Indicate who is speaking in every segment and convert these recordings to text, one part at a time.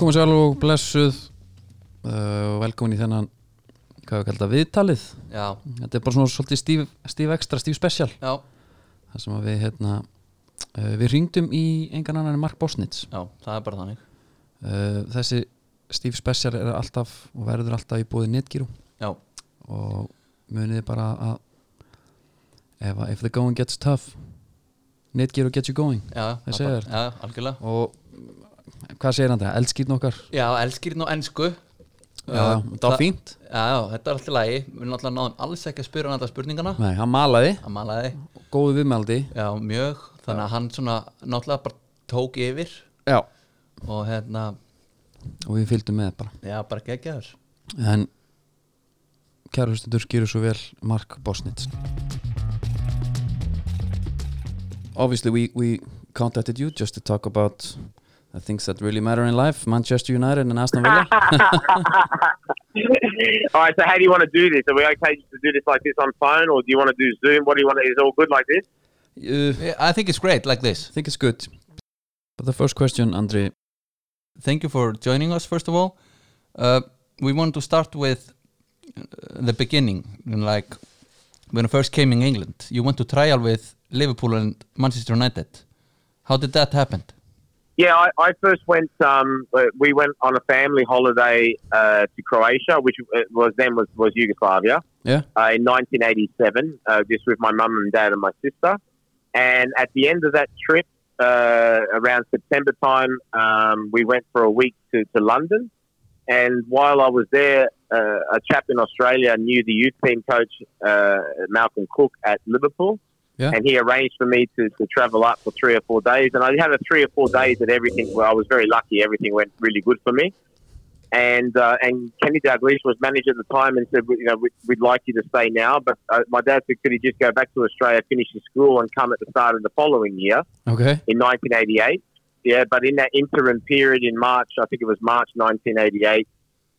Speaker 1: komið sér og blessuð. Uh, og velkomin í þennan hvað við kallum viðtalið?
Speaker 2: Já,
Speaker 1: þetta er bara svona svolítið stíf, stíf ekstra, stíf special.
Speaker 2: Já,
Speaker 1: þar sem við hérna uh, við ringdum í engan annan en Mark Bosnitz.
Speaker 2: Já, það er bara þannig.
Speaker 1: Uh, þessi stíf special er alltaf og verður alltaf í búið netgíru
Speaker 2: Já,
Speaker 1: og muniði bara að ef, if the going gets tough netgíru gets you going.
Speaker 2: Já,
Speaker 1: Það
Speaker 2: það Já, algjörlega.
Speaker 1: Og hvað segir hann það, eldskýrn okkar?
Speaker 2: Já, elskirinn og ensku.
Speaker 1: Já, það var fínt.
Speaker 2: Já, já, þetta er alltaf lægi Við náttúrulega náðum alls ekki að spyrja hann þetta spurningana.
Speaker 1: Nei, hann malaði,
Speaker 2: Hann malaði,
Speaker 1: góðu viðmeldi
Speaker 2: já, mjög. Þannig að hann svona náttúrulega bara tók yfir.
Speaker 1: Já.
Speaker 2: Og hérna,
Speaker 1: og við fylgdum með bara.
Speaker 2: Já, bara geggjaður.
Speaker 1: En kæra hlustundur skýru svo vel Mark Bosnitz. Obviously we, we contacted you just to talk about the things that really matter in life Manchester United and Aston Villa
Speaker 3: all right, so how do you want to do this? Are we okay to do this like this on phone, or do you want to do Zoom? What do you want? Is it all good like this?
Speaker 1: uh,
Speaker 2: Yeah, I think it's great, like this
Speaker 1: I think it's good but the first question Andri
Speaker 2: Thank you for joining us, first of all uh, We want to start with uh, the beginning Like, when you first came in England You went to trial with Liverpool and Manchester United How did that happen?
Speaker 3: Yeah, I, I first went. Um, uh, we went on a family holiday uh, to Croatia, which uh, was then was, was Yugoslavia
Speaker 1: yeah
Speaker 3: uh, in 1987, uh, just with my mum and dad and my sister. And at the end of that trip, uh, around September time, um, we went for a week to, to London. And while I was there, uh, a chap in Australia knew the youth team coach, uh, Malcolm Cook, at Liverpool.
Speaker 1: Yeah.
Speaker 3: And he arranged for me to, to travel up for three or four days. And I had a three or four days that everything, well, I was very lucky. Everything went really good for me. And uh, and Kenny Dalglish was manager at the time and said, you know, we, we'd like you to stay now. But uh, my dad said, could he just go back to Australia, finish his school, and come at the start of the following year
Speaker 1: okay
Speaker 3: in 1988? Yeah, but in that interim period in March, I think it was March 1988,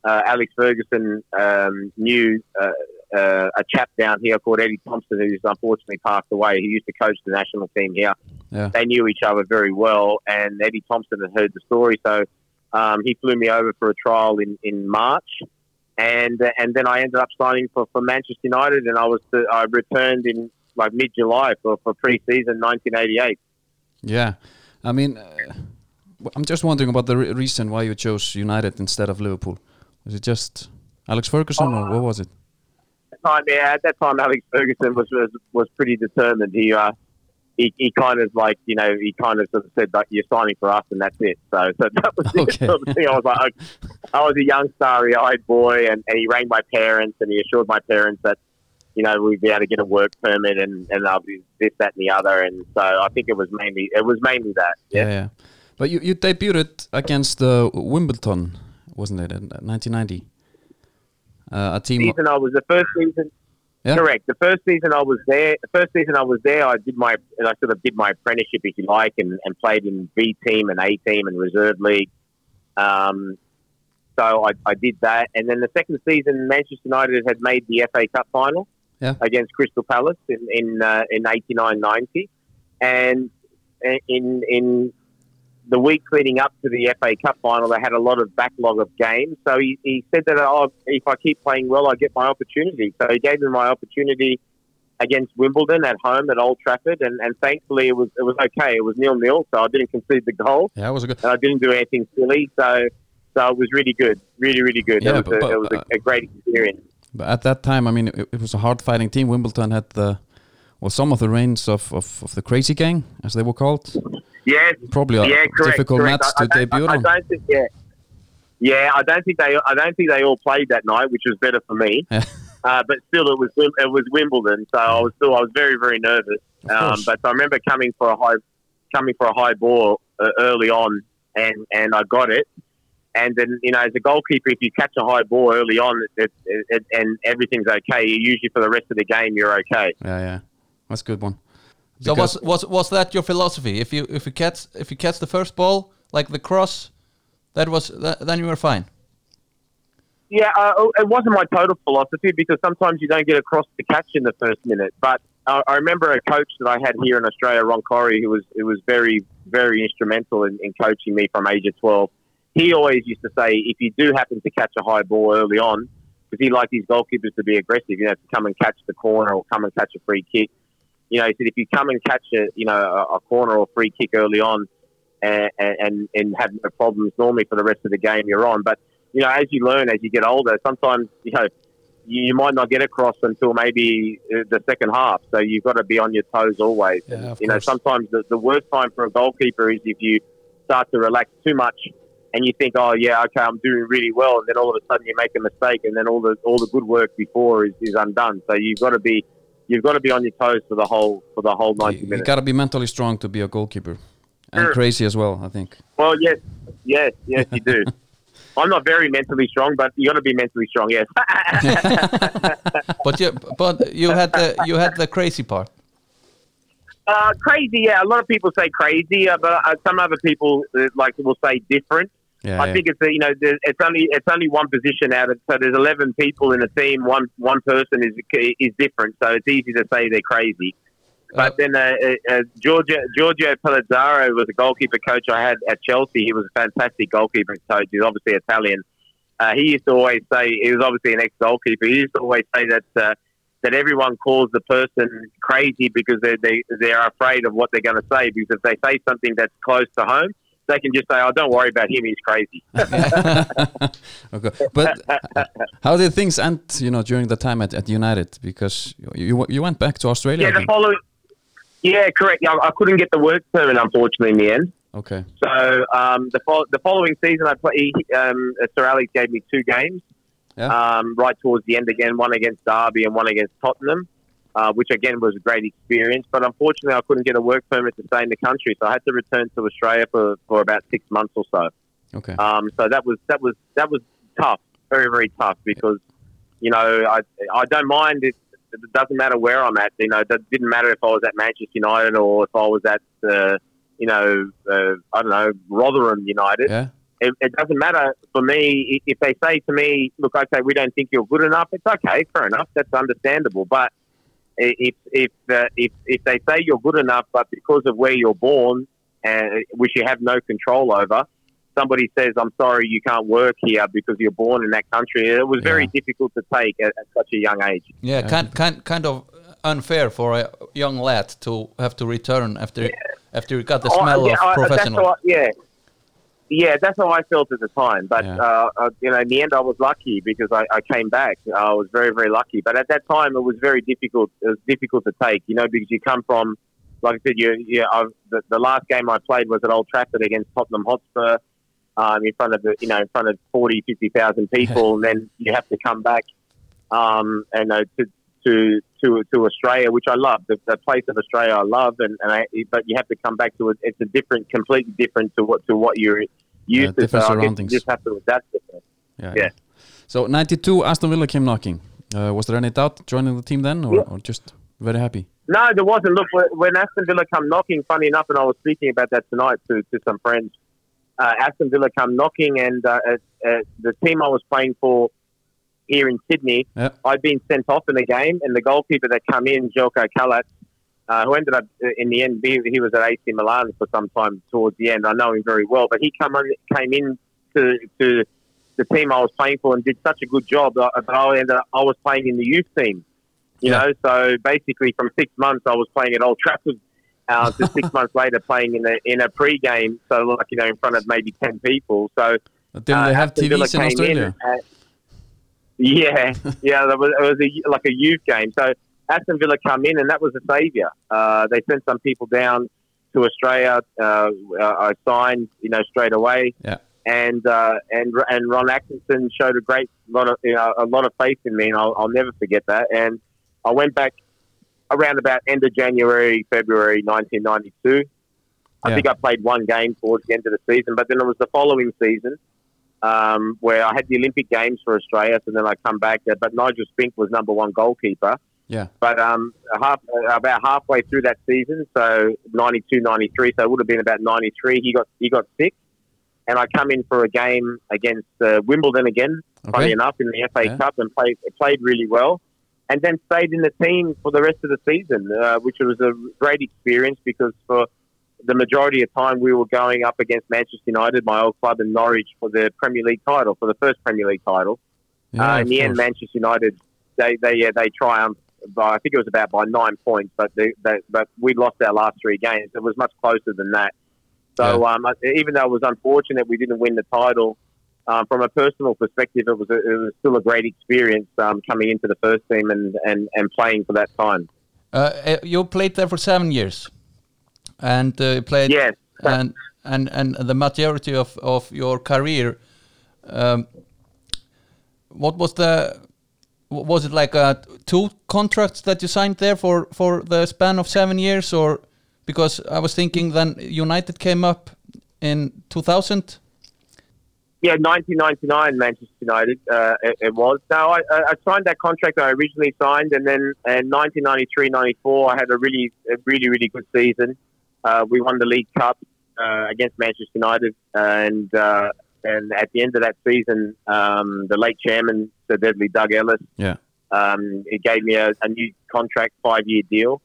Speaker 3: uh, Alex Ferguson um, knew uh, uh, a chap down here called Eddie Thomson, who's unfortunately passed away. He used to coach the national team here.
Speaker 1: yeah
Speaker 3: They knew each other very well, and Eddie Thomson had heard the story, so um, he flew me over for a trial in, in March. And, uh, and then I ended up signing for, for Manchester United, and I was I returned in like mid July for, for pre-season 1988.
Speaker 1: yeah I mean uh, I'm just wondering about the re- reason why you chose United instead of Liverpool was it just Alex Ferguson or what was it
Speaker 3: time, yeah, at that time, Alex Ferguson was was, was pretty determined. He, uh, he he kind of like you know he kind of sort of said like you're signing for us and that's it. So so that was
Speaker 1: Okay.
Speaker 3: sort of thing. I was like I, I was a young starry-eyed boy, and, and he rang my parents and he assured my parents that you know we'd be able to get a work permit and and I'll be this that and the other. And so I think it was mainly it was mainly that.
Speaker 1: Yeah,
Speaker 3: Yeah.
Speaker 1: yeah. But you, you debuted against uh, Wimbledon, wasn't it, in 1990? Uh, a team.
Speaker 3: season I was the first season.
Speaker 1: Yeah.
Speaker 3: Correct. The first season I was there. The first season I was there, I did my and I sort of did my apprenticeship, if you like, and, and played in B team and A team and reserve league. Um, so I, I did that, and then the second season, Manchester United had made the FA Cup final
Speaker 1: Yeah.
Speaker 3: against Crystal Palace in in uh, in eighty nine ninety, and in in the week leading up to the FA Cup final, they had a lot of backlog of games. So he, he said that oh, if I keep playing well, I get my opportunity. So he gave me my opportunity against Wimbledon at home at Old Trafford, and, and thankfully it was it was okay. It was nil nil, so I didn't concede the goal,
Speaker 1: Yeah, it was a good.
Speaker 3: and I didn't do anything silly. So so it was really good, really really good.
Speaker 1: Yeah,
Speaker 3: it was,
Speaker 1: but-
Speaker 3: a, it was
Speaker 1: uh,
Speaker 3: a, a great experience.
Speaker 1: But at that time, I mean, it, it was a hard fighting team. Wimbledon had the, well, some of the reigns of, of, of the Crazy Gang, as they were called.
Speaker 3: Yes,
Speaker 1: Probably a
Speaker 3: yeah, correct,
Speaker 1: difficult
Speaker 3: correct.
Speaker 1: match
Speaker 3: I,
Speaker 1: to
Speaker 3: I,
Speaker 1: debut
Speaker 3: I, I don't think yeah. Yeah, I don't think they. I don't think they all played that night, which was better for me. Uh, but still, it was it was Wimbledon, so I was still I was very very nervous. Um, but I remember coming for a high coming for a high ball uh, early on, and and I got it. And then you know, as a goalkeeper, if you catch a high ball early on, it, it, it, and everything's okay, usually for the rest of the game, you're okay.
Speaker 1: Yeah, yeah. That's a good one.
Speaker 2: So was was was that your philosophy? If you if you catch if you catch the first ball like the cross, that was that, then you were fine.
Speaker 3: Yeah, uh, it wasn't my total philosophy because sometimes you don't get across the catch in the first minute. But I, I remember a coach that I had here in Australia, Ron Corry, who was who was very very instrumental in, in coaching me from age of twelve. he always used to say, if you do happen to catch a high ball early on, because he liked his goalkeepers to be aggressive, you know, to come and catch the corner or come and catch a free kick. You know, he said if you come and catch a you know a, a corner or free kick early on, and, and and have no problems, normally for the rest of the game you're on. But you know, as you learn, as you get older, sometimes you know you might not get across until maybe uh, the second half. So you've got to be on your toes always.
Speaker 1: Yeah,
Speaker 3: And, you know, sometimes the, the worst time for a goalkeeper is if you start to relax too much and you think, oh yeah, okay, I'm doing really well, and then all of a sudden you make a mistake, and then all the all the good work before is, is undone. So you've got to be you've got to be on your toes for the whole for the whole ninety
Speaker 1: You, you
Speaker 3: minutes.
Speaker 1: got to be mentally strong to be a goalkeeper, and
Speaker 3: Sure.
Speaker 1: crazy as well. I think.
Speaker 3: Well, yes, yes, yes, you do. I'm not very mentally strong, but you got to be mentally strong. Yes.
Speaker 2: But you, but you had the you had the crazy part.
Speaker 3: Uh, crazy, yeah. A lot of people say crazy, uh, but uh, some other people uh, like will say different.
Speaker 1: Yeah.
Speaker 3: I
Speaker 1: yeah.
Speaker 3: think it's a, you know there- it's only it's only one position out of so there's eleven people in a team. One one person is is different, so it's easy to say they're crazy. But
Speaker 2: Uh,
Speaker 3: then uh, uh, uh, Giorgio Giorgio Pellizzaro was a goalkeeper coach I had at Chelsea. He was a fantastic goalkeeper coach. He's obviously Italian. Uh, he used to always say he was obviously an ex goalkeeper. He used to always say that. Uh, that everyone calls the person crazy because they they they're afraid of what they're going to say. Because if they say something that's close to home, they can just say, "Oh, don't worry about him. He's crazy."
Speaker 1: okay, but how did things end? You know, during the time at, at United, because you you, you went back to Australia.
Speaker 3: yeah, the following. Yeah, correct. I, I couldn't get the work permit unfortunately in the end.
Speaker 1: Okay.
Speaker 3: So um, the fol- the following season, I play. Um, Sir Alex gave me two games.
Speaker 1: Yeah.
Speaker 3: Um, right towards the end again, one against Derby and one against Tottenham, uh, which again was a great experience. But unfortunately, I couldn't get a work permit to stay in the country, so I had to return to Australia for, for about six months or so.
Speaker 1: Okay.
Speaker 3: Um, so that was that was that was tough, very very tough because you know I I don't mind it. It doesn't matter where I'm at. You know, it didn't matter if I was at Manchester United or if I was at uh, you know uh, I don't know Rotherham United.
Speaker 1: Yeah.
Speaker 3: It, it doesn't matter for me if they say to me, "Look, okay, we don't think you're good enough." It's okay, fair enough. That's understandable. But if if uh, if if they say you're good enough, but because of where you're born, and which you have no control over, somebody says, "I'm sorry, you can't work here because you're born in that country." It was very
Speaker 1: Yeah.
Speaker 3: difficult to take at, at such a young age.
Speaker 2: Yeah, kind kind kind of unfair for a young lad to have to return after after you got the
Speaker 3: Oh,
Speaker 2: smell
Speaker 3: yeah,
Speaker 2: of
Speaker 3: I-
Speaker 2: professional.
Speaker 3: That's how I, yeah, yeah, that's how I felt at the time. But
Speaker 2: Yeah.
Speaker 3: uh, uh, you know, in the end, I was lucky because I, I came back. I was very, very lucky. But at that time, it was very difficult. It was difficult to take, you know, because you come from, like I said, you, you I, the, the last game I played was at Old Trafford against Tottenham Hotspur. Um, in front of the, you know, in front of 40, 50,000 people, and then you have to come back, um, and uh, to, to to to Australia, which I love. The, the place of Australia I love, and, and I, but you have to come back to it. It's a different, completely different to what to what you're used to.
Speaker 1: different
Speaker 3: so I guess
Speaker 1: surroundings.
Speaker 3: you just have to adapt to it.
Speaker 1: Yeah.
Speaker 3: Yeah.
Speaker 1: So 92, Aston Villa came knocking. Uh, was there any doubt joining the team then, or,
Speaker 3: Yeah.
Speaker 1: or just very happy?
Speaker 3: No, there wasn't. Look, when- when Aston Villa come knocking, funny enough, and I was speaking about that tonight to, to some friends. Uh, Aston Villa come knocking, and uh, uh, uh, the team I was playing for here in Sydney,
Speaker 1: Yeah.
Speaker 3: I'd been sent off in a game, and the goalkeeper that come in, Joko Kalat, uh, who ended up uh, in the end, he, was at AC Milan for some time towards the end. I know him very well, but he come on, came in to, to the team I was playing for and did such a good job that that I ended up, I was playing in the youth team. You
Speaker 1: Yeah.
Speaker 3: know, so basically from six months I was playing at Old Trafford uh, to six months later playing in a in a pre-game, so like you know in front of maybe ten people. So uh,
Speaker 1: they have TVs in Australia?
Speaker 3: uh, yeah, yeah, that was, it was a, like a youth game. So Aston Villa come in, and that was a saviour. Uh, they sent some people down to Australia. Uh, I signed, you know, straight away.
Speaker 1: Yeah.
Speaker 3: And uh, and and Ron Atkinson showed a great lot of you know a lot of faith in me, and I'll, I'll never forget that. And I went back around about end of January, February 1992. I
Speaker 1: Yeah.
Speaker 3: think I played one game towards the end of the season, but then it was the following season um, where I had the Olympic Games for Australia, so then I come back there. But Nigel Spink was number one goalkeeper.
Speaker 1: Yeah.
Speaker 3: But um, half, about halfway through that season, so 92, 93, so it would have been about 93, he got he got sick. And I come in for a game against uh, Wimbledon again, funny enough, in the FA
Speaker 1: Yeah.
Speaker 3: Cup and played, played really well. And then stayed in the team for the rest of the season, uh, which was a great experience because for the majority of time we were going up against Manchester United, my old club in Norwich, for the Premier League title, for the first Premier League title.
Speaker 1: Yeah,
Speaker 3: uh, in the end. Manchester United they they yeah, they triumphed. By, I think it was about by nine points, but they, they, but we lost our last three games. It was much closer than that. So um, even though it was unfortunate we didn't win the title, um, from a personal perspective, it was a, it was still a great experience um, coming into the first team and, and, and playing for that time.
Speaker 2: Uh, uh, you played there for seven years, and uh, played
Speaker 3: Yes.
Speaker 2: and and and the majority of of your career. Um, what was the was it like uh, two contracts that you signed there for for the span of seven years, or because I was thinking then United came up in two thousand.
Speaker 3: Yeah, 1999 Manchester United. Uh, it, it was. So I, I I signed that contract I originally signed, and then in 1993-94, I had a really, a really, really good season. Uh, we won the League Cup uh, against Manchester United, and uh, and at the end of that season, um, the late chairman, Sir Dudley Doug Ellis,
Speaker 1: Yeah.
Speaker 3: um, it gave me a, a new contract, five-year deal,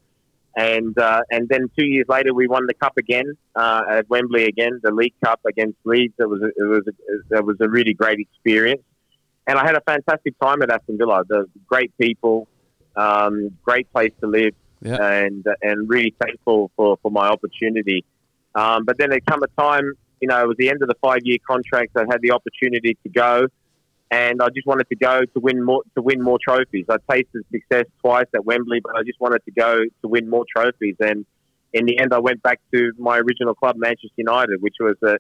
Speaker 3: and uh, and then two years later we won the cup again uh, at Wembley again, the League Cup against Leeds. It was a, it was a, it was a really great experience, and I had a fantastic time at Aston Villa. The great people, um, great place to live,
Speaker 1: Yeah.
Speaker 3: and and really thankful for, for my opportunity. Um, but then there come a time, you know, it was the end of the five-year contract. I had the opportunity to go and I just wanted to go to win more to win more trophies. I tasted success twice at Wembley, but I just wanted to go to win more trophies. And in the end, I went back to my original club, Manchester United, which was a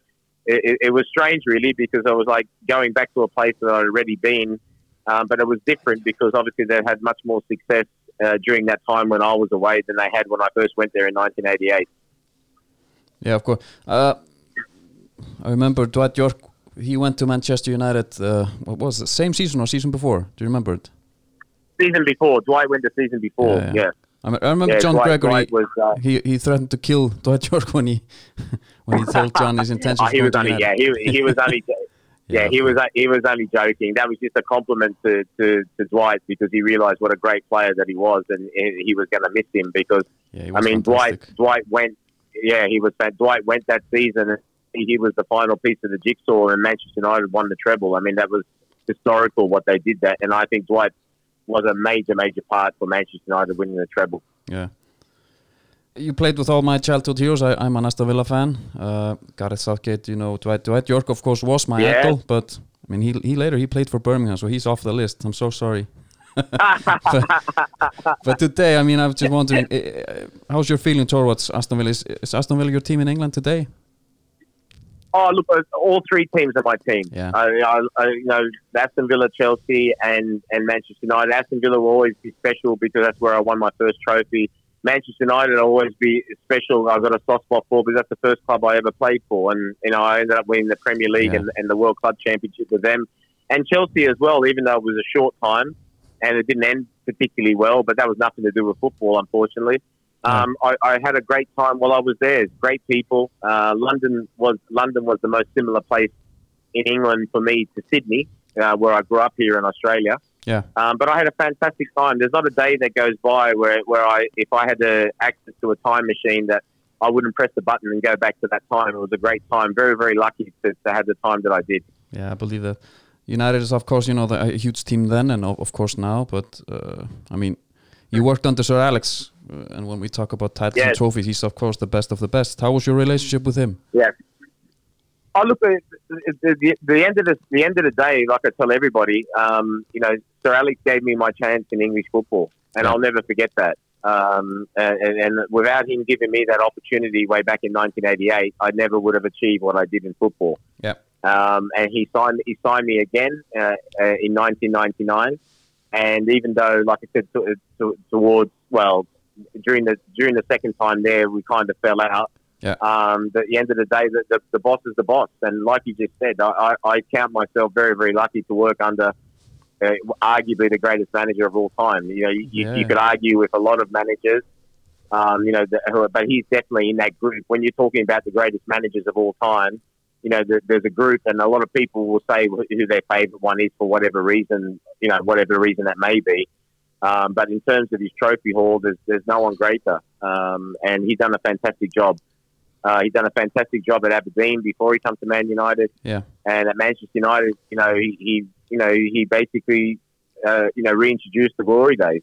Speaker 3: it, it was strange really because I was like going back to a place that I'd already been, um, but it was different because obviously they had much more success uh, during that time when I was away than they had when I first went there in 1988.
Speaker 1: Yeah, of course. Uh, I remember Dwight Yorke. He went to Manchester United. Uh, what was it? Same season or season before? Do you remember it?
Speaker 3: Season before, Dwight went the season before.
Speaker 1: Yeah,
Speaker 3: Yeah,
Speaker 1: yeah. I, me- I remember
Speaker 3: Yeah,
Speaker 1: John
Speaker 3: Dwight-
Speaker 1: Gregory.
Speaker 3: Dwight was, uh,
Speaker 1: he he threatened to kill Dwight Yorke when he when he told John his intentions.
Speaker 3: Oh, he was only
Speaker 1: United.
Speaker 3: yeah he, he was only yeah,
Speaker 1: Yeah,
Speaker 3: he was he was only joking. That was just a compliment to, to, to Dwight because he realised what a great player that he was, and he he was going to miss him because
Speaker 1: Yeah,
Speaker 3: I mean
Speaker 1: fantastic.
Speaker 3: Dwight Dwight went yeah he was Dwight went that season. and He was the final piece of the jigsaw, and Manchester United won the treble. I mean that was historical what they did that, and I think Dwight was a major major part for Manchester United winning the treble.
Speaker 1: Yeah. You played with all my childhood heroes. I, I'm an Aston Villa fan. Uh, Gareth Southgate, you know, Dwight, Dwight Yorke, of course, was my
Speaker 3: Yeah.
Speaker 1: idol. But I mean, he he later he played for Birmingham, so he's off the list. I'm so sorry. but, but today, I mean, I'm just wondering, eh, eh, how's your feeling towards Aston Villa? Is, is Aston Villa your team in England today?
Speaker 3: Oh, look, uh, all three teams are my team.
Speaker 1: Yeah.
Speaker 3: I, I, I, you know, Aston Villa, Chelsea, and, and Manchester United. Aston Villa will always be special because that's where I won my first trophy. Manchester United will always be special. I've got a soft spot for because that's the first club I ever played for, and you know I ended up winning the Premier League
Speaker 1: Yeah.
Speaker 3: and, and the World Club Championship with them, and Chelsea as well. Even though it was a short time and it didn't end particularly well, but that was nothing to do with football, unfortunately. Um, I, I had a great time while I was there. Great people. Uh, London was London was the most similar place in England for me to Sydney, uh, where I grew up here in Australia.
Speaker 1: Yeah.
Speaker 3: Um, but I had a fantastic time. There's not a day that goes by where, where I, if I had the access to a time machine, that I wouldn't press the button and go back to that time. It was a great time. Very, very lucky to, to have the time that I did.
Speaker 1: Yeah, I believe that. United is, of course, you know, the, a huge team then and of, of course now. But uh, I mean, you worked under Sir Alex, uh, and when we talk about titles and trophies, he's of course the best of the best. How was your relationship with him?
Speaker 3: Yeah. Oh, look, at the, the, the end of the the end of the day, like I tell everybody, um, you know, Sir Alex gave me my chance in English football, and
Speaker 1: Yeah.
Speaker 3: I'll never forget that. Um, and, and, and without him giving me that opportunity way back in 1988, I never would have achieved what I did in football.
Speaker 1: Yeah.
Speaker 3: Um, and he signed he signed me again uh, uh, in 1999, and even though, like I said, to, to, towards well during the during the second time there, we kind of fell out. Um, but at the end of the day, the, the, the boss is the boss, and like you just said, I, I, I count myself very very lucky to work under. Uh, arguably the greatest manager of all time. You know, you, you-
Speaker 1: Yeah.
Speaker 3: you could argue with a lot of managers, um, you know, the, who are- but he's definitely in that group. When you're talking about the greatest managers of all time, you know, there, there's a group, and a lot of people will say who their favourite one is for whatever reason, you know, whatever reason that may be. Um, but in terms of his trophy haul, there's, there's no one greater, um, and he's done a fantastic job. Uh, he'd done a fantastic job at Aberdeen before he comes to Man United,
Speaker 1: Yeah.
Speaker 3: and at Manchester United, you know, he, he you know he basically uh, you know reintroduced the glory days.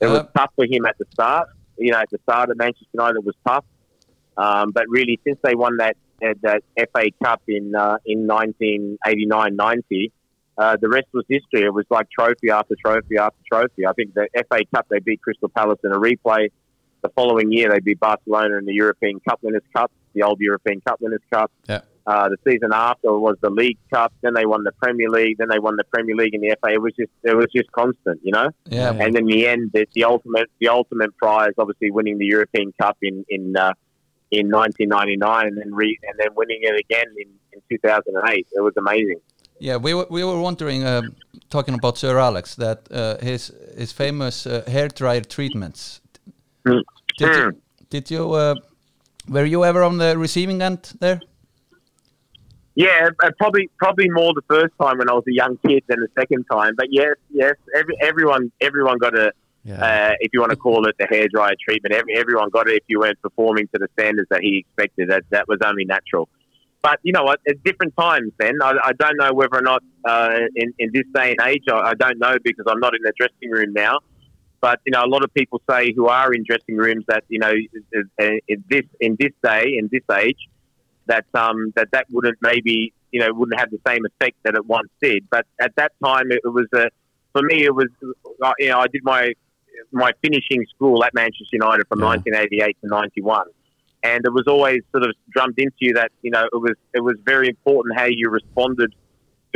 Speaker 3: It was
Speaker 2: Uh,
Speaker 3: tough for him at the start. You know, at the start of Manchester United it was tough, um, but really since they won that uh, that FA Cup in uh, in 1989-90, uh, the rest was history. It was like trophy after trophy after trophy. I think the FA Cup they beat Crystal Palace in a replay. The following year they beat Barcelona in the European Cup Winners' Cup, the old European Cup Winners' Cup.
Speaker 1: Yeah.
Speaker 3: Uh, the season after was the League Cup. Then they won the Premier League. Then they won the Premier League and the FA. It was just it was just constant, you know.
Speaker 2: Yeah,
Speaker 1: Yeah.
Speaker 3: And in the end, the, the ultimate the ultimate prize, obviously winning the European Cup in in uh, in 1999, and then re, and then winning it again in, in 2008. It was amazing.
Speaker 2: Yeah, we were, we were wondering, um, talking about Sir Alex, that uh, his his famous uh, hair dryer treatments.
Speaker 3: Mm.
Speaker 2: Did you, did you uh, were you ever on the receiving end there?
Speaker 3: Yeah, uh, probably probably more the first time when I was a young kid than the second time. But yes, yes, every, everyone everyone got a
Speaker 1: Yeah.
Speaker 3: uh, if you want to call it the hairdryer treatment. Every, everyone got it if you weren't performing to the standards that he expected. That that was only natural. But you know what? At different times, then I, I don't know whether or not uh, in in this day and age, I, I don't know because I'm not in the dressing room now. But you know, a lot of people say who are in dressing rooms that you know in this in this day in this age that um that that wouldn't maybe you know wouldn't have the same effect that it once did. But at that time, it, was a for me it was you know I did my my finishing school at Manchester United from
Speaker 1: Yeah.
Speaker 3: 1988 to 91, and it was always sort of drummed into you that you know it was it was very important how you responded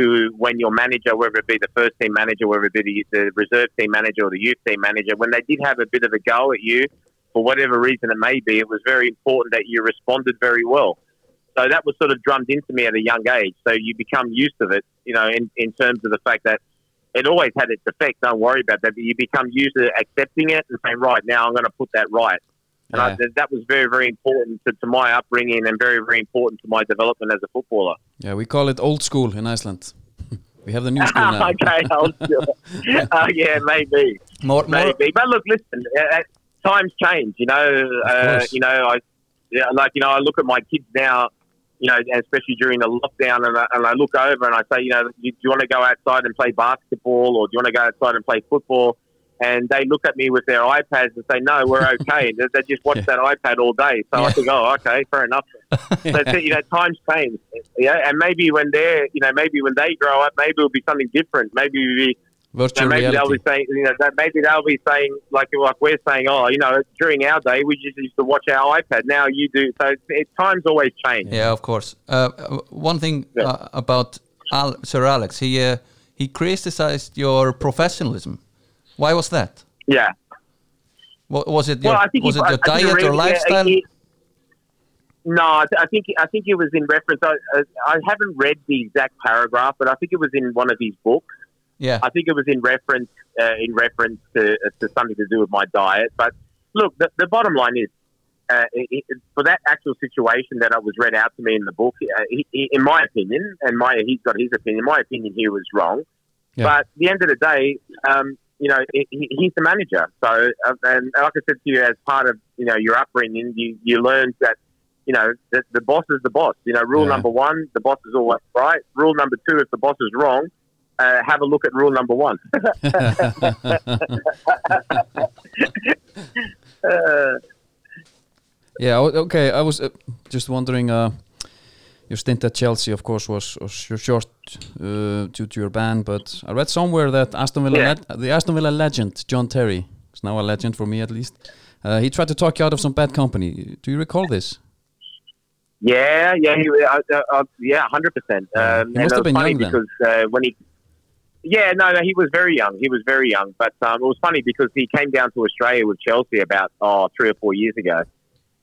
Speaker 3: to when your manager, whether it be the first team manager, whether it be the, the reserve team manager or the youth team manager, when they did have a bit of a go at you, for whatever reason it may be, it was very important that you responded very well. So that was sort of drummed into me at a young age. So you become used to it, you know, in, in terms of the fact that it always had its effect. Don't worry about that. But you become used to accepting it and saying, right, now I'm going to put that right. And I, that was very, very important to, to my upbringing and very, very important to my development as a footballer.
Speaker 1: Yeah, we call it old school in Iceland. we have the new school now.
Speaker 3: okay, I'll uh, yeah, maybe,
Speaker 2: More, more,
Speaker 3: maybe. But look, listen, uh, uh, times change. You know, uh, you know, I yeah, like you know, I look at my kids now. You know, especially during the lockdown, and I, and I look over and I say, you know, do you want to go outside and play basketball, or do you want to go outside and play football? And they look at me with their iPads and say, no, we're okay. they, they just watch
Speaker 1: Yeah.
Speaker 3: that iPad all day. So I
Speaker 2: Yeah.
Speaker 3: think, oh, okay, fair enough. So it's, you know, times change. Yeah, and maybe when they're, you know, maybe when they grow up, maybe it'll be something different. Maybe it'll be, you know, maybe they'll be saying, you know, that maybe they'll be saying like like we're saying, oh, you know, during our day we just used to watch our iPad. Now you do. So it, times always change.
Speaker 2: Yeah, of course. Uh, uh, one thing
Speaker 3: Yeah.
Speaker 2: uh, about Al Sir Alex, he uh, he criticized your professionalism. Why was that?
Speaker 3: Yeah.
Speaker 2: Wa- Was it your,
Speaker 3: well, I think
Speaker 2: was it your
Speaker 3: I
Speaker 2: diet
Speaker 3: really-
Speaker 2: or
Speaker 3: yeah,
Speaker 2: lifestyle?
Speaker 3: no, I, th- I think I think it was in reference. I, I I haven't read the exact paragraph, but I think it was in one of his books.
Speaker 2: yeah,
Speaker 3: I think it was in reference uh, in reference to, uh, to something to do with my diet. But look, the, the bottom line is, uh, it, it- for that actual situation that I was read out to me in the book, uh, he, he, in my opinion, and my he's got his opinion. My opinion here was wrong.
Speaker 1: Yeah.
Speaker 3: But at the end of the day, um, you know, he, he- he's the manager. So, uh, and like I said to you, as part of you know your upbringing, you you learn that. You know, the, the boss is the boss. You know, rule
Speaker 1: Yeah.
Speaker 3: number one, the boss is always right. Rule number two, if the boss is wrong, uh, have a look at rule number one. Uh,
Speaker 1: Yeah, okay. I was uh, just wondering. Your stint at Chelsea, of course, was, was short uh, due to your ban, but I read somewhere that Aston Villa,
Speaker 3: Yeah.
Speaker 1: le- the Aston Villa legend John Terry, is now a legend for me at least. Uh, he tried to talk you out of some bad company. Do you recall this?
Speaker 3: yeah, yeah, he, uh, uh, uh, yeah, hundred percent. Um,
Speaker 1: He must have been young then.
Speaker 3: because uh, when he, yeah, no, no, he was very young. He was very young, but um, it was funny because he came down to Australia with Chelsea about oh three or four years ago,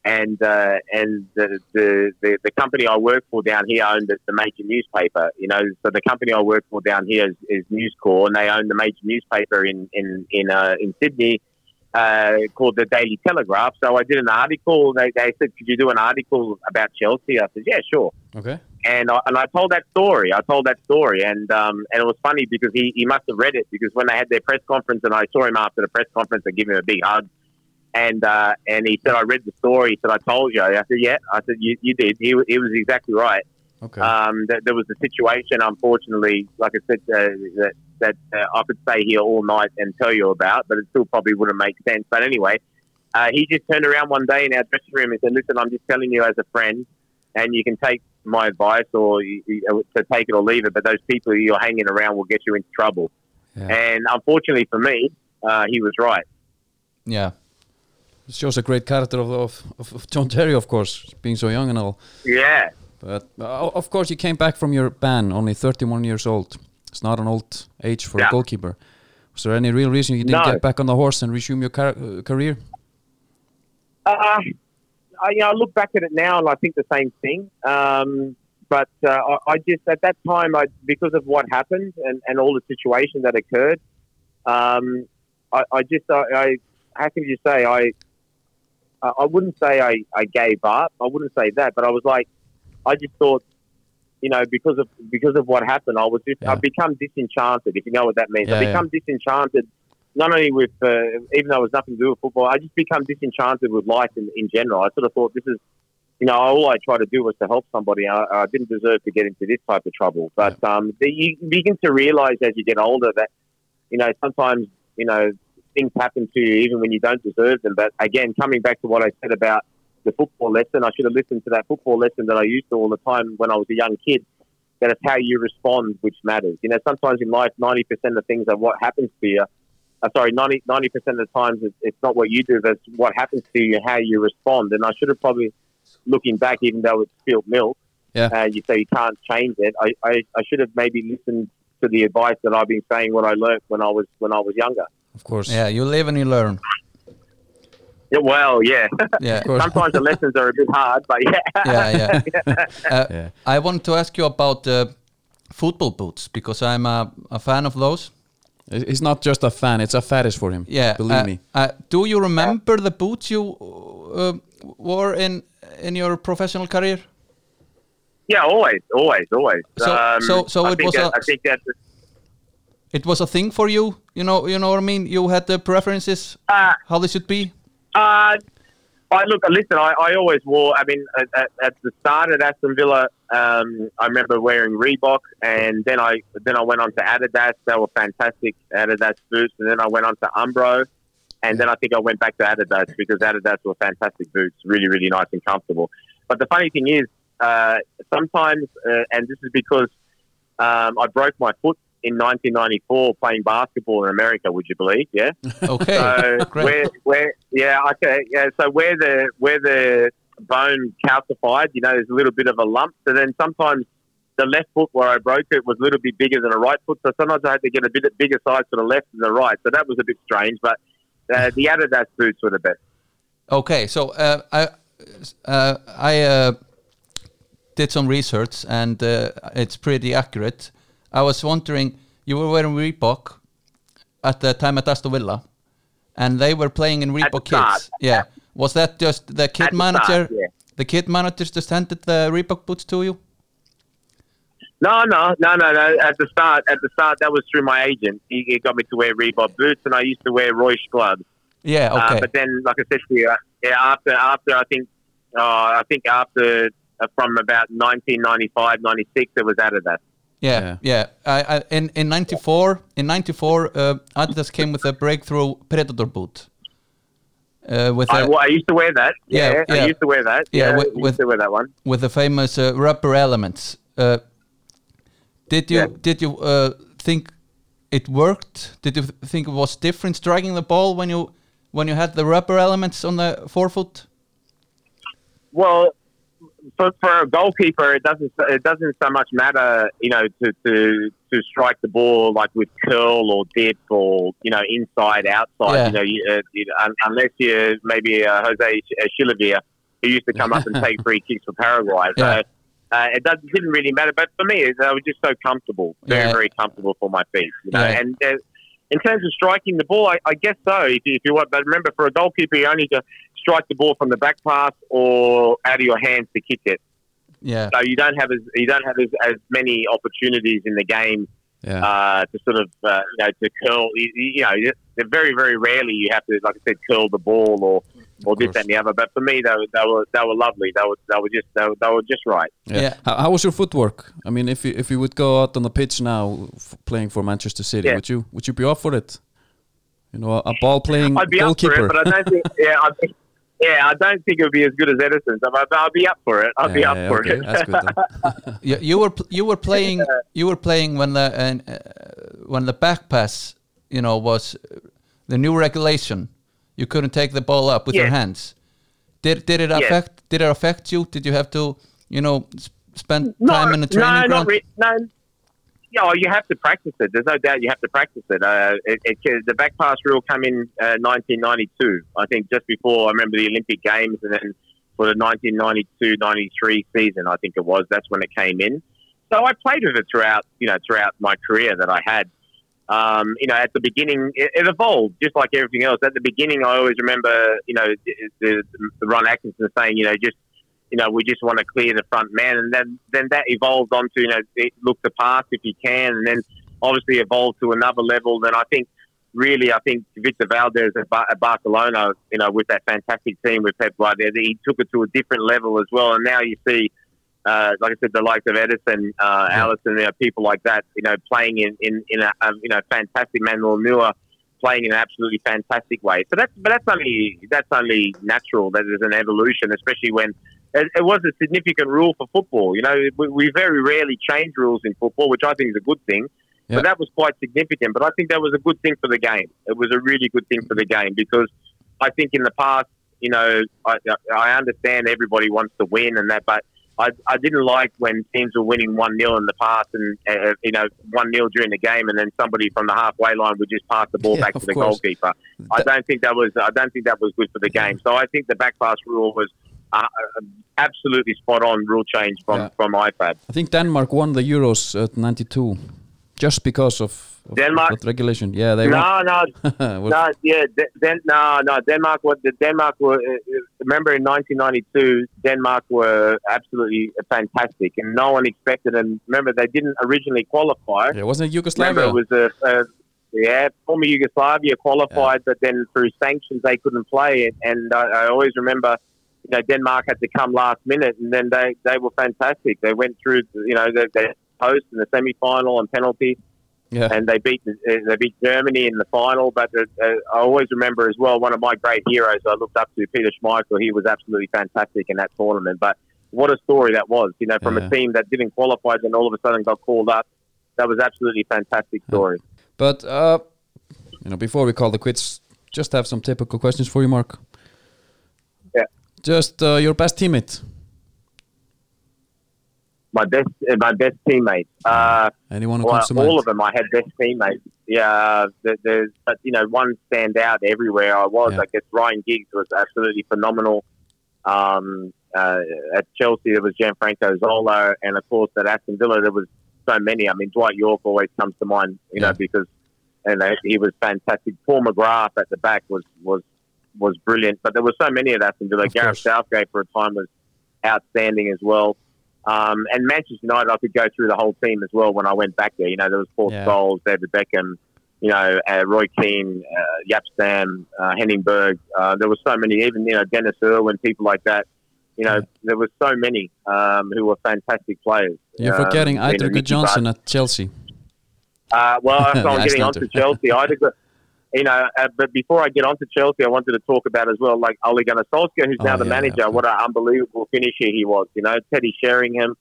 Speaker 3: and uh, and the, the the the company I work for down here owned the, the major newspaper. You know, so the company I work for down here is, is News Corp, and they own the major newspaper in in in uh, in Sydney. Uh, called the Daily Telegraph. So I did an article. They, they said, "Could you do an article about Chelsea?" I said, "Yeah, sure."
Speaker 1: Okay.
Speaker 3: and I, and I told that story. I told that story, and um, and it was funny because he, he must have read it because when they had their press conference and I saw him after the press conference, I give him a big hug, And uh, and he said, I read the story. He said, I told you. I said, yeah. I said, you, you did. He, he was exactly right.
Speaker 1: Okay.
Speaker 3: Um, that there was a situation, unfortunately, like I said, uh, that, that uh, I could stay here all night and tell you about, but it still probably wouldn't make sense. But anyway, uh, he just turned around one day in our dressing room and said, "Listen, I'm just telling you as a friend, and you can take my advice or you, you, to take it or leave it. But those people you're hanging around will get you into trouble."
Speaker 1: Yeah.
Speaker 3: And unfortunately for me, uh, he was right.
Speaker 2: Yeah.
Speaker 1: It shows a great character of, of, of, of John Terry, of course, being so young and all.
Speaker 3: Yeah.
Speaker 1: But uh, of course, you came back from your ban, only 31 years old. It's not an old age for a goalkeeper. Was there any real reason you didn't
Speaker 3: No.
Speaker 1: get back on the horse and resume your car- uh, career?
Speaker 3: Uh, I, you know, I look back at it now and I think the same thing. Um, but uh, I, I just at that time, I because of what happened and, and all the situation that occurred, um, I, I just I, I how can you say I I I wouldn't say I, I gave up. I wouldn't say that, but I was like I just thought. You know, because of because of what happened, I was just
Speaker 1: Yeah.
Speaker 3: I've become disenchanted. If you know what that means,
Speaker 1: Yeah,
Speaker 3: I've
Speaker 1: yeah.
Speaker 3: become disenchanted not only with, uh, even though it was nothing to do with football, I just become disenchanted with life in, in general. I sort of thought this is, you know, all I tried to do was to help somebody. I, I didn't deserve to get into this type of trouble. But um, the, you begin to realize as you get older that, you know, sometimes, you know, things happen to you even when you don't deserve them. But again, coming back to what I said about the football lesson, I should have listened to that football lesson that I used to all the time when I was a young kid. That it's how you respond which matters. You know, sometimes in life, ninety percent of things are what happens to you uh, sorry, 90 percent of the times it's, it's not what you do, but what happens to you, how you respond. And I should have probably, looking back, even though it's spilled milk,
Speaker 1: Yeah.
Speaker 3: uh, you say you can't change it. I, I, I should have maybe listened to the advice that I've been saying what I learnt when I was when I was younger.
Speaker 1: Of course.
Speaker 2: Yeah, you live and you learn.
Speaker 3: Yeah, well, yeah.
Speaker 2: Yeah.
Speaker 1: Of course.
Speaker 3: Sometimes the lessons are a bit hard, but yeah.
Speaker 2: yeah, yeah. Uh,
Speaker 1: Yeah.
Speaker 2: I want to ask you about uh, football boots because I'm a, a fan of those.
Speaker 1: It- He's not just a fan, it's a fetish for him.
Speaker 2: Yeah,
Speaker 1: Believe
Speaker 2: uh,
Speaker 1: me.
Speaker 2: Uh, do you remember the boots you uh, wore in in your professional career?
Speaker 3: Yeah, always, always, always. Um,
Speaker 2: So- so- so
Speaker 3: I
Speaker 2: it was
Speaker 3: that,
Speaker 2: a-
Speaker 3: I think that
Speaker 2: It was a thing for you. You know, you know what I mean. You had the preferences
Speaker 3: uh,
Speaker 2: how they should be.
Speaker 3: Uh, I look, listen. I, I always wore. I mean, at, at, at the start at Aston Villa, um, I remember wearing Reebok, and then I then I went on to Adidas. They were fantastic Adidas boots, and then I went on to Umbro, and then I think I went back to Adidas because Adidas were fantastic boots, really, really nice and comfortable. But the funny thing is, uh, sometimes, uh, and this is because um, I broke my foot in 1994 playing basketball in America. Would you believe? Yeah.
Speaker 2: Okay,
Speaker 3: So
Speaker 2: great.
Speaker 3: where, where, yeah, okay, yeah. So where the where the bone calcified, you know, there's a little bit of a lump. So then sometimes the left foot where I broke it was a little bit bigger than the right foot. So sometimes I had to get a bit bigger size for the left than the right. So that was a bit strange. But uh, the Adidas boots were the best.
Speaker 2: Okay, so uh, I uh, I uh, did some research and uh, it's pretty accurate. I was wondering, you were wearing Reebok at the time at Aston Villa, and they were playing in
Speaker 3: the
Speaker 2: Reebok. Kids. Yeah, was that just the kid
Speaker 3: At the
Speaker 2: manager?
Speaker 3: start, yeah.
Speaker 2: The kid managers just handed the Reebok boots to you.
Speaker 3: No, no, no, no, no. At the start, at the start, that was through my agent. He, he got me to wear Reebok boots, and I used to wear Royce gloves.
Speaker 2: Yeah.
Speaker 3: Uh,
Speaker 2: Okay.
Speaker 3: but then, like I said to you, uh, yeah, after after I think uh, I think after uh, from about 1995, 96, it was Adidas.
Speaker 2: Yeah, yeah. I, I, in in '94, in '94, uh, Adidas came with a breakthrough Predator boot. Uh, with
Speaker 3: I,
Speaker 2: a,
Speaker 3: well, I used to wear that.
Speaker 2: Yeah,
Speaker 3: Yeah,
Speaker 2: yeah.
Speaker 3: I used to wear that.
Speaker 2: Yeah,
Speaker 3: Yeah,
Speaker 2: with-
Speaker 3: I used to wear that one.
Speaker 2: with the famous uh, rubber elements. Uh, did you
Speaker 3: Yeah.
Speaker 2: did you uh, think it worked? Did you think it was different striking the ball when you when you had the rubber elements on the forefoot?
Speaker 3: Well, for, for a goalkeeper, it doesn't it doesn't so much matter, you know, to, to to strike the ball like with curl or dip or you know inside outside.
Speaker 2: Yeah.
Speaker 3: You know, you, uh, you, un unless you're maybe uh, Jose Chilavert, who used to come up and take free kicks for Paraguay. So
Speaker 2: Yeah.
Speaker 3: uh, it, doesn't, didn't really matter. But for me, I was just so comfortable, very
Speaker 2: Yeah.
Speaker 3: very comfortable for my feet. You know, and. Uh, in terms of striking the ball, I, I guess so. If you, if you want, but remember, for a goalkeeper, you only to strike the ball from the back pass or out of your hands to kick it.
Speaker 2: Yeah,
Speaker 3: So you don't have as you don't have as, as many opportunities in the game
Speaker 1: Yeah.
Speaker 3: uh, to sort of uh, you know to curl. You, you know, very very rarely you have to, like I said, curl the ball or or this and the other. But for me, they were they were, they were lovely. They were they were just they were, they were just right.
Speaker 1: Yeah.
Speaker 2: Yeah.
Speaker 1: How, how was your footwork? I mean, if you if you would go out on the pitch now f- playing for Manchester City,
Speaker 3: Yeah.
Speaker 1: would you would you be up for it? You know, a, a ball playing
Speaker 3: I'd be up for
Speaker 1: goalkeeper.
Speaker 3: it, but I don't think. Yeah, I think. Yeah, I don't think it would be as good as Ederson's. But I'll be up for it. I'll be up
Speaker 1: yeah,
Speaker 3: for
Speaker 1: okay,
Speaker 3: it.
Speaker 1: That's good.
Speaker 2: You, you were you were playing you were playing when the uh, when the back pass you know was uh, the new regulation you couldn't take the ball up with your hands did did it
Speaker 3: Yes.
Speaker 2: affect did it affect you did you have to you know s- spend
Speaker 3: No,
Speaker 2: time in the training
Speaker 3: no,
Speaker 2: ground
Speaker 3: not re- no. Yeah, well, you have to practice it. There's no doubt you have to practice it. Uh, it, it the back pass rule came in uh, 1992. I think just before I remember the Olympic Games, and then for the 1992-93 season, I think it was. That's when it came in. So I played with it throughout, you know, throughout my career that I had. Um, you know, at the beginning, it, it evolved just like everything else. At the beginning, I always remember, you know, the, the Ron Atkinson saying, you know, just you know, we just want to clear the front man, and then then that evolved onto you know look to pass if you can, and then obviously evolved to another level. Then I think really, I think Victor Valdés at, Bar- at Barcelona, you know, with that fantastic team with Pep Guardiola, he took it to a different level as well. And now you see, uh, like I said, the likes of Ederson, uh, Alisson, you know, people like that, you know, playing in in, in a um, you know fantastic Manuel Neuer playing in an absolutely fantastic way. So that's but that's only that's only natural. That there's an evolution, especially when it, it was a significant rule for football. You know, we, we very rarely change rules in football, which I think is a good thing.
Speaker 1: Yeah.
Speaker 3: But that was quite significant. But I think that was a good thing for the game. It was a really good thing for the game because I think in the past, you know, I, I understand everybody wants to win and that, but I, I didn't like when teams were winning 1 0 in the past and, uh, you know, 1 0 during the game and then somebody from the halfway line would just pass the ball
Speaker 1: Yeah,
Speaker 3: back to the
Speaker 1: course.
Speaker 3: goalkeeper. I don't think that was I don't think that was good for the game. So I think the back pass rule was uh, absolutely spot on rule change from
Speaker 1: Yeah.
Speaker 3: from IFAB.
Speaker 1: I think Denmark won the Euros at '92, just because of, of
Speaker 3: Denmark?
Speaker 1: regulation. Yeah, they won.
Speaker 3: No, no, no, yeah, Den- no, no. Denmark. What the Denmark were? Uh, uh, remember in 1992, Denmark were absolutely fantastic, and no one expected And Remember, they didn't originally qualify.
Speaker 1: Yeah, wasn't it
Speaker 3: Remember,
Speaker 1: Yugoslavia?
Speaker 3: it was a, a yeah, former Yugoslavia qualified, but then through sanctions they couldn't play it. And I, I always remember, you know, Denmark had to come last minute, and then they they were fantastic. They went through, you know, the, the host in the semi final on penalties
Speaker 1: yeah,
Speaker 3: and they beat they beat Germany in the final. But uh, uh, I always remember as well one of my great heroes I looked up to, Peter Schmeichel. He was absolutely fantastic in that tournament. But what a story that was! You know, from
Speaker 1: Yeah.
Speaker 3: a team that didn't qualify, then all of a sudden got called up. That was absolutely fantastic story.
Speaker 1: but uh, you know, before we call the quits, just have some typical questions for you, Mark. Just uh, your best teammate.
Speaker 3: My best, uh, my best teammates. Uh,
Speaker 1: Anyone who
Speaker 3: well,
Speaker 1: comes to mind?
Speaker 3: all of them. I had best teammates. Yeah, there- there's, but you know, one stand out everywhere I was.
Speaker 1: Yeah.
Speaker 3: I guess Ryan Giggs was absolutely phenomenal. Um, uh, at Chelsea, there was Gianfranco Zola, and of course at Aston Villa, there was so many. I mean, Dwight Yorke always comes to mind, you
Speaker 1: Yeah.
Speaker 3: know, because and uh, he was fantastic. Paul McGrath at the back was was was brilliant, but there were so many at Aston Villa.
Speaker 1: Of
Speaker 3: Gareth. Southgate for a time was outstanding as well. Um, and Manchester United, I could go through the whole team as well when I went back there. You know, there was Paul
Speaker 1: Yeah.
Speaker 3: Scholes, David Beckham, you know, uh, Roy Keane, uh, Jaap Stam, uh, Henning Berg. Uh, there were so many, even, you know, Denis Irwin, people like that. You know,
Speaker 1: Yeah.
Speaker 3: there were so many um, who were fantastic players.
Speaker 1: You're
Speaker 3: Um,
Speaker 1: forgetting
Speaker 3: you know,
Speaker 1: Eidur Gudjohnsen at Chelsea.
Speaker 3: uh, well, I'm getting
Speaker 1: Icelander.
Speaker 3: onto Chelsea. I had a good, you know, uh, but before I get on to Chelsea, I wanted to talk about as well, like Ole Gunnar Solskjaer, who's
Speaker 1: Oh,
Speaker 3: now the
Speaker 1: yeah,
Speaker 3: manager.
Speaker 1: yeah.
Speaker 3: What an unbelievable finisher he was. You know, Teddy Sheringham.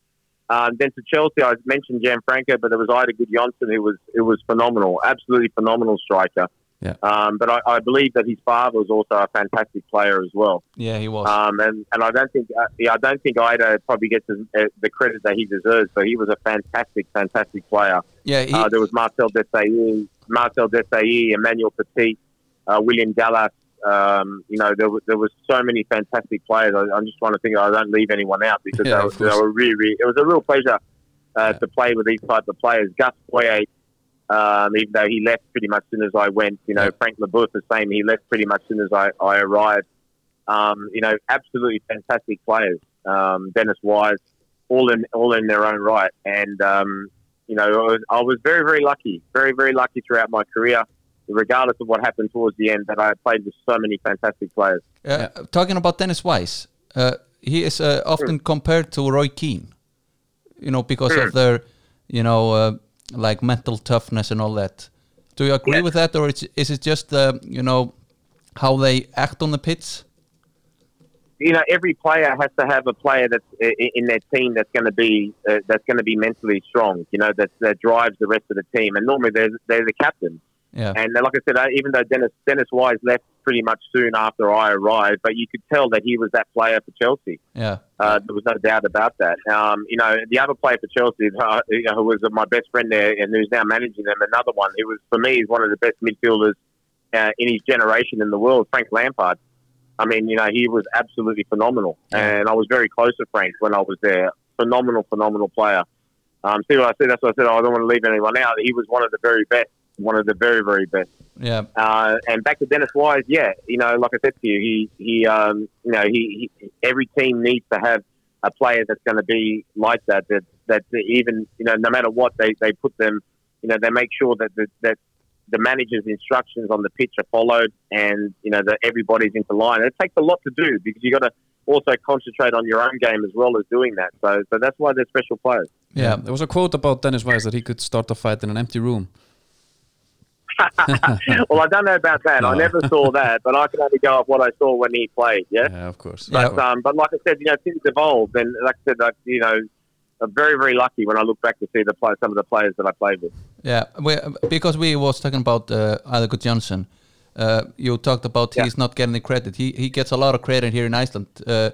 Speaker 3: Um, then to Chelsea, I mentioned Gianfranco, but there was Eidur Gudjohnsen, who was who was phenomenal, absolutely phenomenal striker.
Speaker 1: Yeah.
Speaker 3: Um, but I, I believe that his father was also a fantastic player as well.
Speaker 2: yeah he was
Speaker 3: Um, and, and I don't think uh, yeah, I don't think Eidur probably gets the, uh, the credit that he deserves. So he was a fantastic, fantastic player.
Speaker 2: yeah he,
Speaker 3: Uh, there was Marcel Desailly, Marcel Desailly, Emmanuel Petit, uh, William Gallas. Um, you know, there there was so many fantastic players. I, I'm just trying to think I don't leave anyone out because
Speaker 1: Yeah,
Speaker 3: they, were, they were really, really, it was a real pleasure uh, to play with these types of players. Gus Poyet, um, even though he left pretty much as soon as I went. You know,
Speaker 1: Yeah.
Speaker 3: Frank Leboeuf the same. He left pretty much as soon as I, I arrived. Um, you know, absolutely fantastic players. Um, Dennis Wise, all in all in their own right. And um, you know, I was, I was very, very lucky, very, very lucky throughout my career, regardless of what happened towards the end, that I played with so many fantastic players.
Speaker 2: Uh, Talking about Dennis Wise, uh, he is uh, often compared to Roy Keane, you know, because of their, you know, uh, like mental toughness and all that. Do you agree
Speaker 3: Yeah.
Speaker 2: with that, or is, is it just, uh, you know, how they act on the pitch?
Speaker 3: You know, every player has to have a player that's in their team that's going to be uh, that's going to be mentally strong. You know, that that drives the rest of the team. And normally they're they're the captain.
Speaker 2: Yeah,
Speaker 3: And like I said, uh, even though Dennis Dennis Wise left pretty much soon after I arrived, but you could tell that he was that player for Chelsea.
Speaker 2: yeah,
Speaker 3: Uh, there was no doubt about that. Um, you know, the other player for Chelsea, uh, you know, who was my best friend there and who's now managing them, another one who was for me is one of the best midfielders uh, in his generation in the world, Frank Lampard. I mean, you know, he was absolutely phenomenal, and I was very close to Frank when I was there. Phenomenal, phenomenal player. Um, see what I said? That's what I said. I don't want to leave anyone out. He was one of the very best, one of the very, very best.
Speaker 2: yeah,
Speaker 3: Uh, and back to Dennis Wise, yeah, you know, like I said to you, he he um, you know he, he every team needs to have a player that's going to be like that. That that even you know no matter what they, they put them, you know, they make sure that the, that the manager's instructions on the pitch are followed, and you know that everybody's into line. And It takes a lot to do because you got to also concentrate on your own game as well as doing that. So so that's why they're special players.
Speaker 2: yeah.
Speaker 1: There was a quote about Dennis Wise that he could start a fight in an empty room.
Speaker 3: well, I don't know about that. I never saw that, but I can only go off what I saw when he played. Yeah.
Speaker 1: Yeah, of course.
Speaker 2: Yeah.
Speaker 3: But um, but like I said, you know, things evolve, and like I said, like, you know, I'm very very lucky when I look back to see the play, some of the players that I played with.
Speaker 2: Yeah, we, because we was talking about uh, Eidur Gudjohnsen. Uh, you talked about
Speaker 3: Yeah.
Speaker 2: he's not getting the credit. He he gets a lot of credit here in Iceland. Uh,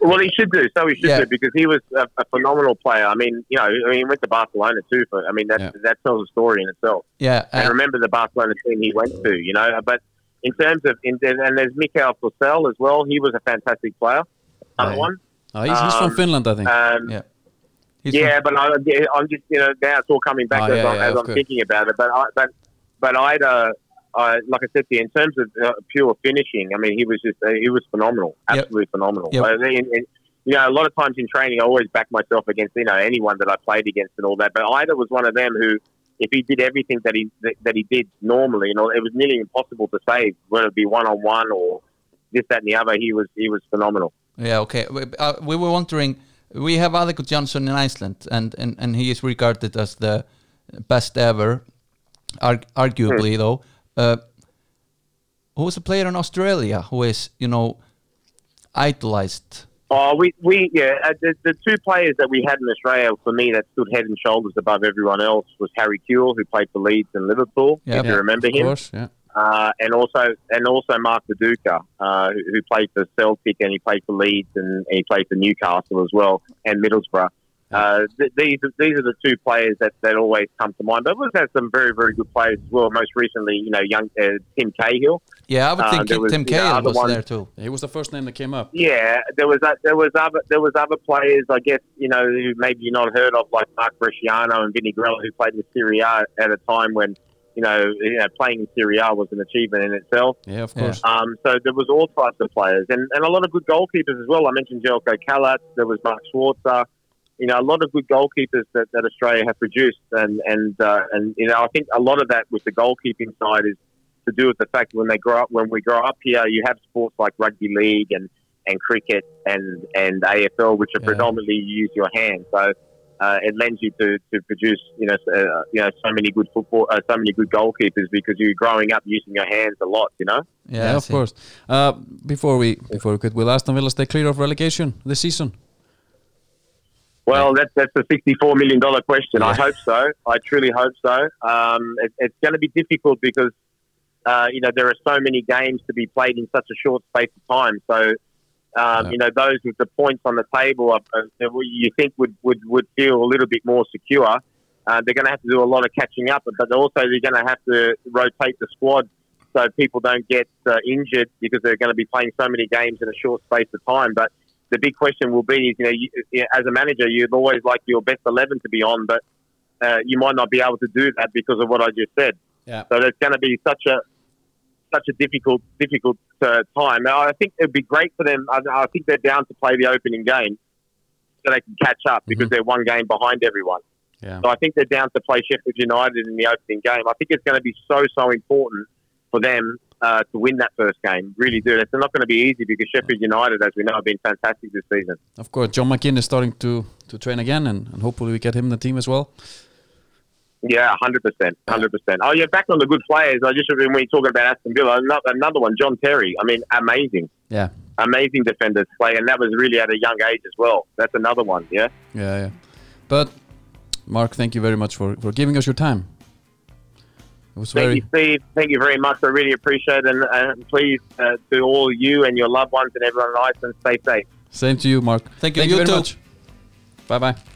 Speaker 3: Well, he should do. So he should
Speaker 2: Yeah.
Speaker 3: do because he was a, a phenomenal player. I mean, you know, I mean, he went to Barcelona too. For I mean, that
Speaker 1: Yeah.
Speaker 3: that tells a story in itself.
Speaker 2: yeah,
Speaker 3: And
Speaker 2: uh,
Speaker 3: remember the Barcelona team he went to, you know. But in terms of in, and there's Mikael Forssell as well. He was a fantastic player. Another
Speaker 2: Right.
Speaker 3: one.
Speaker 1: Uh, he's, he's from
Speaker 3: Um,
Speaker 1: Finland, I think.
Speaker 3: Um,
Speaker 2: yeah. He's
Speaker 3: yeah,
Speaker 2: from-
Speaker 3: but I, I'm just you know now it's all coming back
Speaker 1: Oh,
Speaker 3: as,
Speaker 1: yeah,
Speaker 3: I'm,
Speaker 1: yeah,
Speaker 3: as I'm thinking about it. But I, but but I'd uh, I, like I said to you, in terms of uh, pure finishing, I mean he was just uh, he was phenomenal,
Speaker 2: Yep.
Speaker 3: absolutely phenomenal.
Speaker 2: Yep.
Speaker 3: In, in, you know, a lot of times in training, I always back myself against you know anyone that I played against and all that. But Eidur was one of them who, if he did everything that he that, that he did normally, you know, it was nearly impossible to save, whether it be one on one or this, that, and the other. He was he was phenomenal.
Speaker 2: Yeah, okay. We, uh, we were wondering. We have Eidur Gudjohnsen in Iceland, and, and, and he is regarded as the best ever, arg- arguably though. Uh, who's a player in Australia who is, you know, idolized?
Speaker 3: Oh, we, we yeah, uh, the, the two players that we had in Australia for me that stood head and shoulders above everyone else was Harry Kewell, who played for Leeds and Liverpool.
Speaker 2: Yeah.
Speaker 3: if you
Speaker 2: Yeah,
Speaker 3: remember
Speaker 1: of
Speaker 3: him,
Speaker 1: course, yeah.
Speaker 3: Uh, and also and also Mark Viduka, uh, who, who played for Celtic and he played for Leeds and he played for Newcastle as well and Middlesbrough. Uh, th- these these are the two players that, that always come to mind. But we've had some very very good players as well. Most recently, you know, young uh, Tim Cahill.
Speaker 2: Yeah, I would
Speaker 3: Uh,
Speaker 2: think
Speaker 3: there
Speaker 2: Tim
Speaker 3: was,
Speaker 2: Tim
Speaker 3: you know,
Speaker 2: Cahill was
Speaker 3: ones-
Speaker 2: there too.
Speaker 1: He was the first name that came up.
Speaker 3: Yeah, there was that, there was other there was other players I guess you know who maybe you're not heard of like Mark Bresciano and Vinny Grella who played in Serie A at a time when you know you know playing in Serie A was an achievement in itself.
Speaker 1: Yeah, of
Speaker 2: Yeah.
Speaker 1: course.
Speaker 3: Um, so there was all types of players and, and a lot of good goalkeepers as well. I mentioned Željko Kalac, there was Mark Schwarzer. You know, a lot of good goalkeepers that, that Australia have produced, and and uh, and you know, I think a lot of that with the goalkeeping side is to do with the fact that when they grow up, when we grow up here, you have sports like rugby league and, and cricket and and AFL, which are
Speaker 2: Yeah.
Speaker 3: predominantly you use your hands. So uh, it lends you to, to produce you know uh, you know so many good football, uh, so many good goalkeepers because you're growing up using your hands a lot. You know.
Speaker 2: Yeah,
Speaker 1: Yeah, of
Speaker 2: see.
Speaker 1: course. Uh, before we before we could, will Aston Villa stay clear of relegation this season?
Speaker 3: Well, that's that's a sixty-four million dollar question. I hope so. I truly hope so. Um, it, it's going to be difficult because uh, you know there are so many games to be played in such a short space of time. So um,
Speaker 1: Yeah.
Speaker 3: you know those with the points on the table, are, uh, that you think would, would would feel a little bit more secure. Uh, they're going to have to do a lot of catching up, but also they're going to have to rotate the squad so people don't get uh, injured because they're going to be playing so many games in a short space of time. But the big question will be, is, you know, you, you- as a manager, you'd always like your best eleven to be on, but uh, you might not be able to do that because of what I just said.
Speaker 1: Yeah.
Speaker 3: So there's going to be such a such a difficult difficult uh, time. I think it'd be great for them. I, I think they're down to play the opening game so they can catch up because they're one game behind everyone.
Speaker 1: Yeah.
Speaker 3: So I think they're down to play Sheffield United in the opening game. I think it's going to be so so important for them uh, to win that first game. Really do. It's not going to be easy because Sheffield United, as we know, have been fantastic this season.
Speaker 1: Of course, John McGinn is starting to, to train again, and, and hopefully we get him in the team as well.
Speaker 3: Yeah, hundred percent, hundred percent. Oh, yeah, back on the good players. I just when you're talking about Aston Villa, another, another one, John Terry. I mean, amazing,
Speaker 1: Yeah,
Speaker 3: amazing defenders play, and that was really at a young age as well. That's another one. Yeah.
Speaker 1: yeah, yeah. But Mark, thank you very much for, for giving us your time. It was
Speaker 3: Thank
Speaker 1: very
Speaker 3: you, Steve. Thank you very much. I really appreciate it. And, and please, uh, to all you and your loved ones and everyone in Iceland, stay safe.
Speaker 1: same to you, Mark.
Speaker 2: Thank you.
Speaker 1: Thank
Speaker 2: You
Speaker 1: very
Speaker 2: too.
Speaker 1: much. Bye bye.